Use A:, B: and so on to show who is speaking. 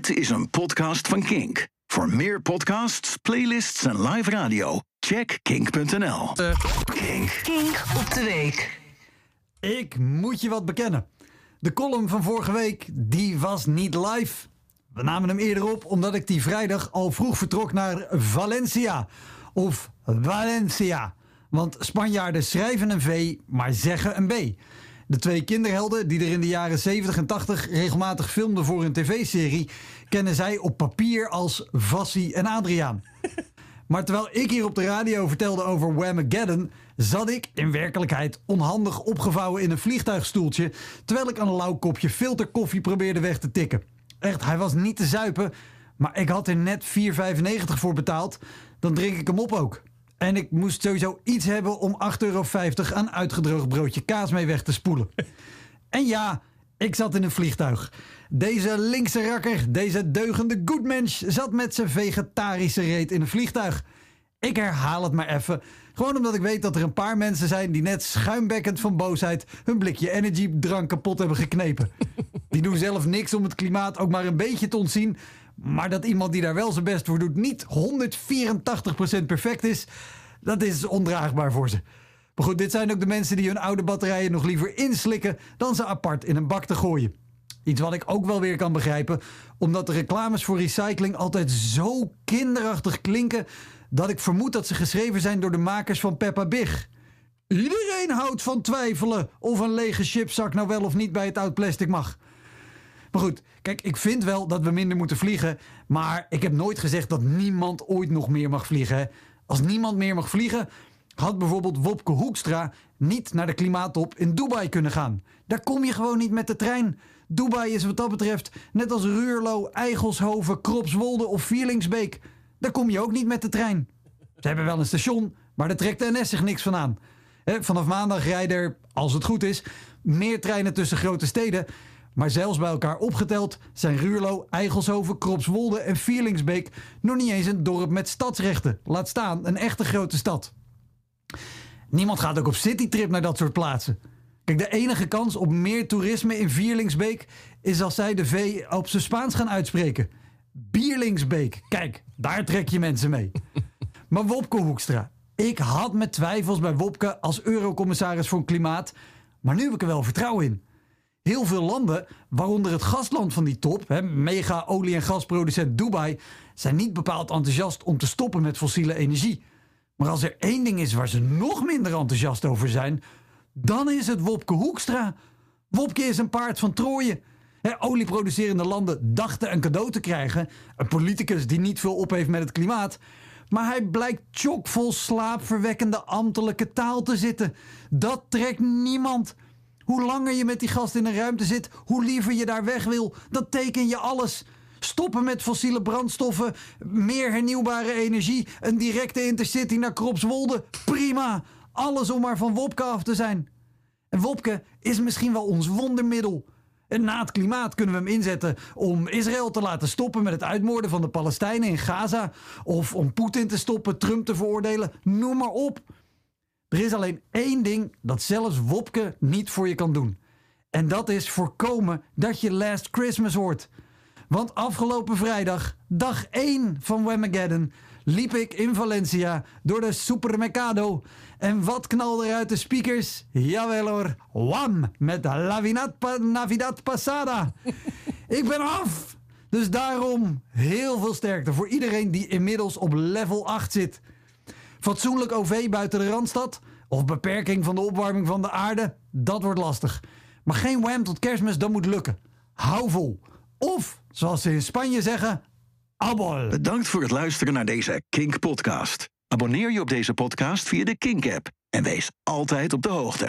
A: Dit is een podcast van Kink. Voor meer podcasts, playlists en live radio, check kink.nl. Kink.
B: Kink op de week.
C: Ik moet je wat bekennen. De column van vorige week, die was niet live. We namen hem eerder op omdat ik die vrijdag al vroeg vertrok naar Valencia. Of Valencia. Want Spanjaarden schrijven een V, maar zeggen een B. De twee kinderhelden die er in de jaren 70 en 80 regelmatig filmden voor een tv-serie, kennen zij op papier als Vassie en Adriaan. Maar terwijl ik hier op de radio vertelde over Whamageddon, zat ik in werkelijkheid onhandig opgevouwen in een vliegtuigstoeltje, terwijl ik aan een lauw kopje filterkoffie probeerde weg te tikken. Echt, hij was niet te zuipen, maar ik had er net 4,95 voor betaald. Dan drink ik hem op ook. En ik moest sowieso iets hebben om 8,50 euro aan uitgedroogd broodje kaas mee weg te spoelen. En ja, ik zat in een vliegtuig. Deze linkse rakker, deze deugende goedmensch, zat met zijn vegetarische reet in een vliegtuig. Ik herhaal het maar even. Gewoon omdat ik weet dat er een paar mensen zijn die net schuimbekkend van boosheid hun blikje energydrank kapot hebben geknepen. Die doen zelf niks om het klimaat ook maar een beetje te ontzien. Maar dat iemand die daar wel zijn best voor doet niet 184% perfect is, dat is ondraagbaar voor ze. Maar goed, dit zijn ook de mensen die hun oude batterijen nog liever inslikken dan ze apart in een bak te gooien. Iets wat ik ook wel weer kan begrijpen, omdat de reclames voor recycling altijd zo kinderachtig klinken dat ik vermoed dat ze geschreven zijn door de makers van Peppa Big. Iedereen houdt van twijfelen of een lege chipzak nou wel of niet bij het oud plastic mag. Maar goed, kijk, ik vind wel dat we minder moeten vliegen. Maar ik heb nooit gezegd dat niemand ooit nog meer mag vliegen. Als niemand meer mag vliegen, had bijvoorbeeld Wopke Hoekstra niet naar de klimaattop in Dubai kunnen gaan. Daar kom je gewoon niet met de trein. Dubai is wat dat betreft net als Ruurlo, Eigelshoven, Kropswolde of Vierlingsbeek. Daar kom je ook niet met de trein. Ze hebben wel een station, maar daar trekt de NS zich niks van aan. Vanaf maandag rijden er, als het goed is, meer treinen tussen grote steden. Maar zelfs bij elkaar opgeteld zijn Ruurlo, Eigelshoven, Kropswolde en Vierlingsbeek nog niet eens een dorp met stadsrechten. Laat staan een echte grote stad. Niemand gaat ook op citytrip naar dat soort plaatsen. Kijk, de enige kans op meer toerisme in Vierlingsbeek is als zij de V op zijn Spaans gaan uitspreken. Bierlingsbeek. Kijk, daar trek je mensen mee. Maar Wopke Hoekstra. Ik had mijn twijfels bij Wopke als eurocommissaris voor klimaat. Maar nu heb ik er wel vertrouwen in. Heel veel landen, waaronder het gastland van die top, hè, mega olie- en gasproducent Dubai, zijn niet bepaald enthousiast om te stoppen met fossiele energie. Maar als er één ding is waar ze nog minder enthousiast over zijn, dan is het Wopke Hoekstra. Wopke is een paard van Troje. Olieproducerende landen dachten een cadeau te krijgen. Een politicus die niet veel op heeft met het klimaat. Maar hij blijkt chockvol slaapverwekkende ambtelijke taal te zitten. Dat trekt niemand. Hoe langer je met die gast in een ruimte zit, hoe liever je daar weg wil. Dat teken je alles. Stoppen met fossiele brandstoffen, meer hernieuwbare energie, een directe intercity naar Kropswolde. Prima. Alles om maar van Wopke af te zijn. En Wopke is misschien wel ons wondermiddel. En na het klimaat kunnen we hem inzetten om Israël te laten stoppen met het uitmoorden van de Palestijnen in Gaza. Of om Poetin te stoppen, Trump te veroordelen. Noem maar op. Er is alleen één ding dat zelfs Wopke niet voor je kan doen. En dat is voorkomen dat je Last Christmas hoort. Want afgelopen vrijdag, dag 1 van Whamageddon, liep ik in Valencia door de supermercado. En wat knalde er uit de speakers? Jawel hoor, wam, met La Pa- Navidad Pasada. ik ben af! Dus daarom heel veel sterkte voor iedereen die inmiddels op level 8 zit. Fatsoenlijk OV buiten de Randstad of beperking van de opwarming van de aarde, dat wordt lastig. Maar geen wham tot kerstmis, dat moet lukken. Hou vol. Of, zoals ze in Spanje zeggen, abol.
A: Bedankt voor het luisteren naar deze Kink-podcast. Abonneer je op deze podcast via de Kink-app en wees altijd op de hoogte.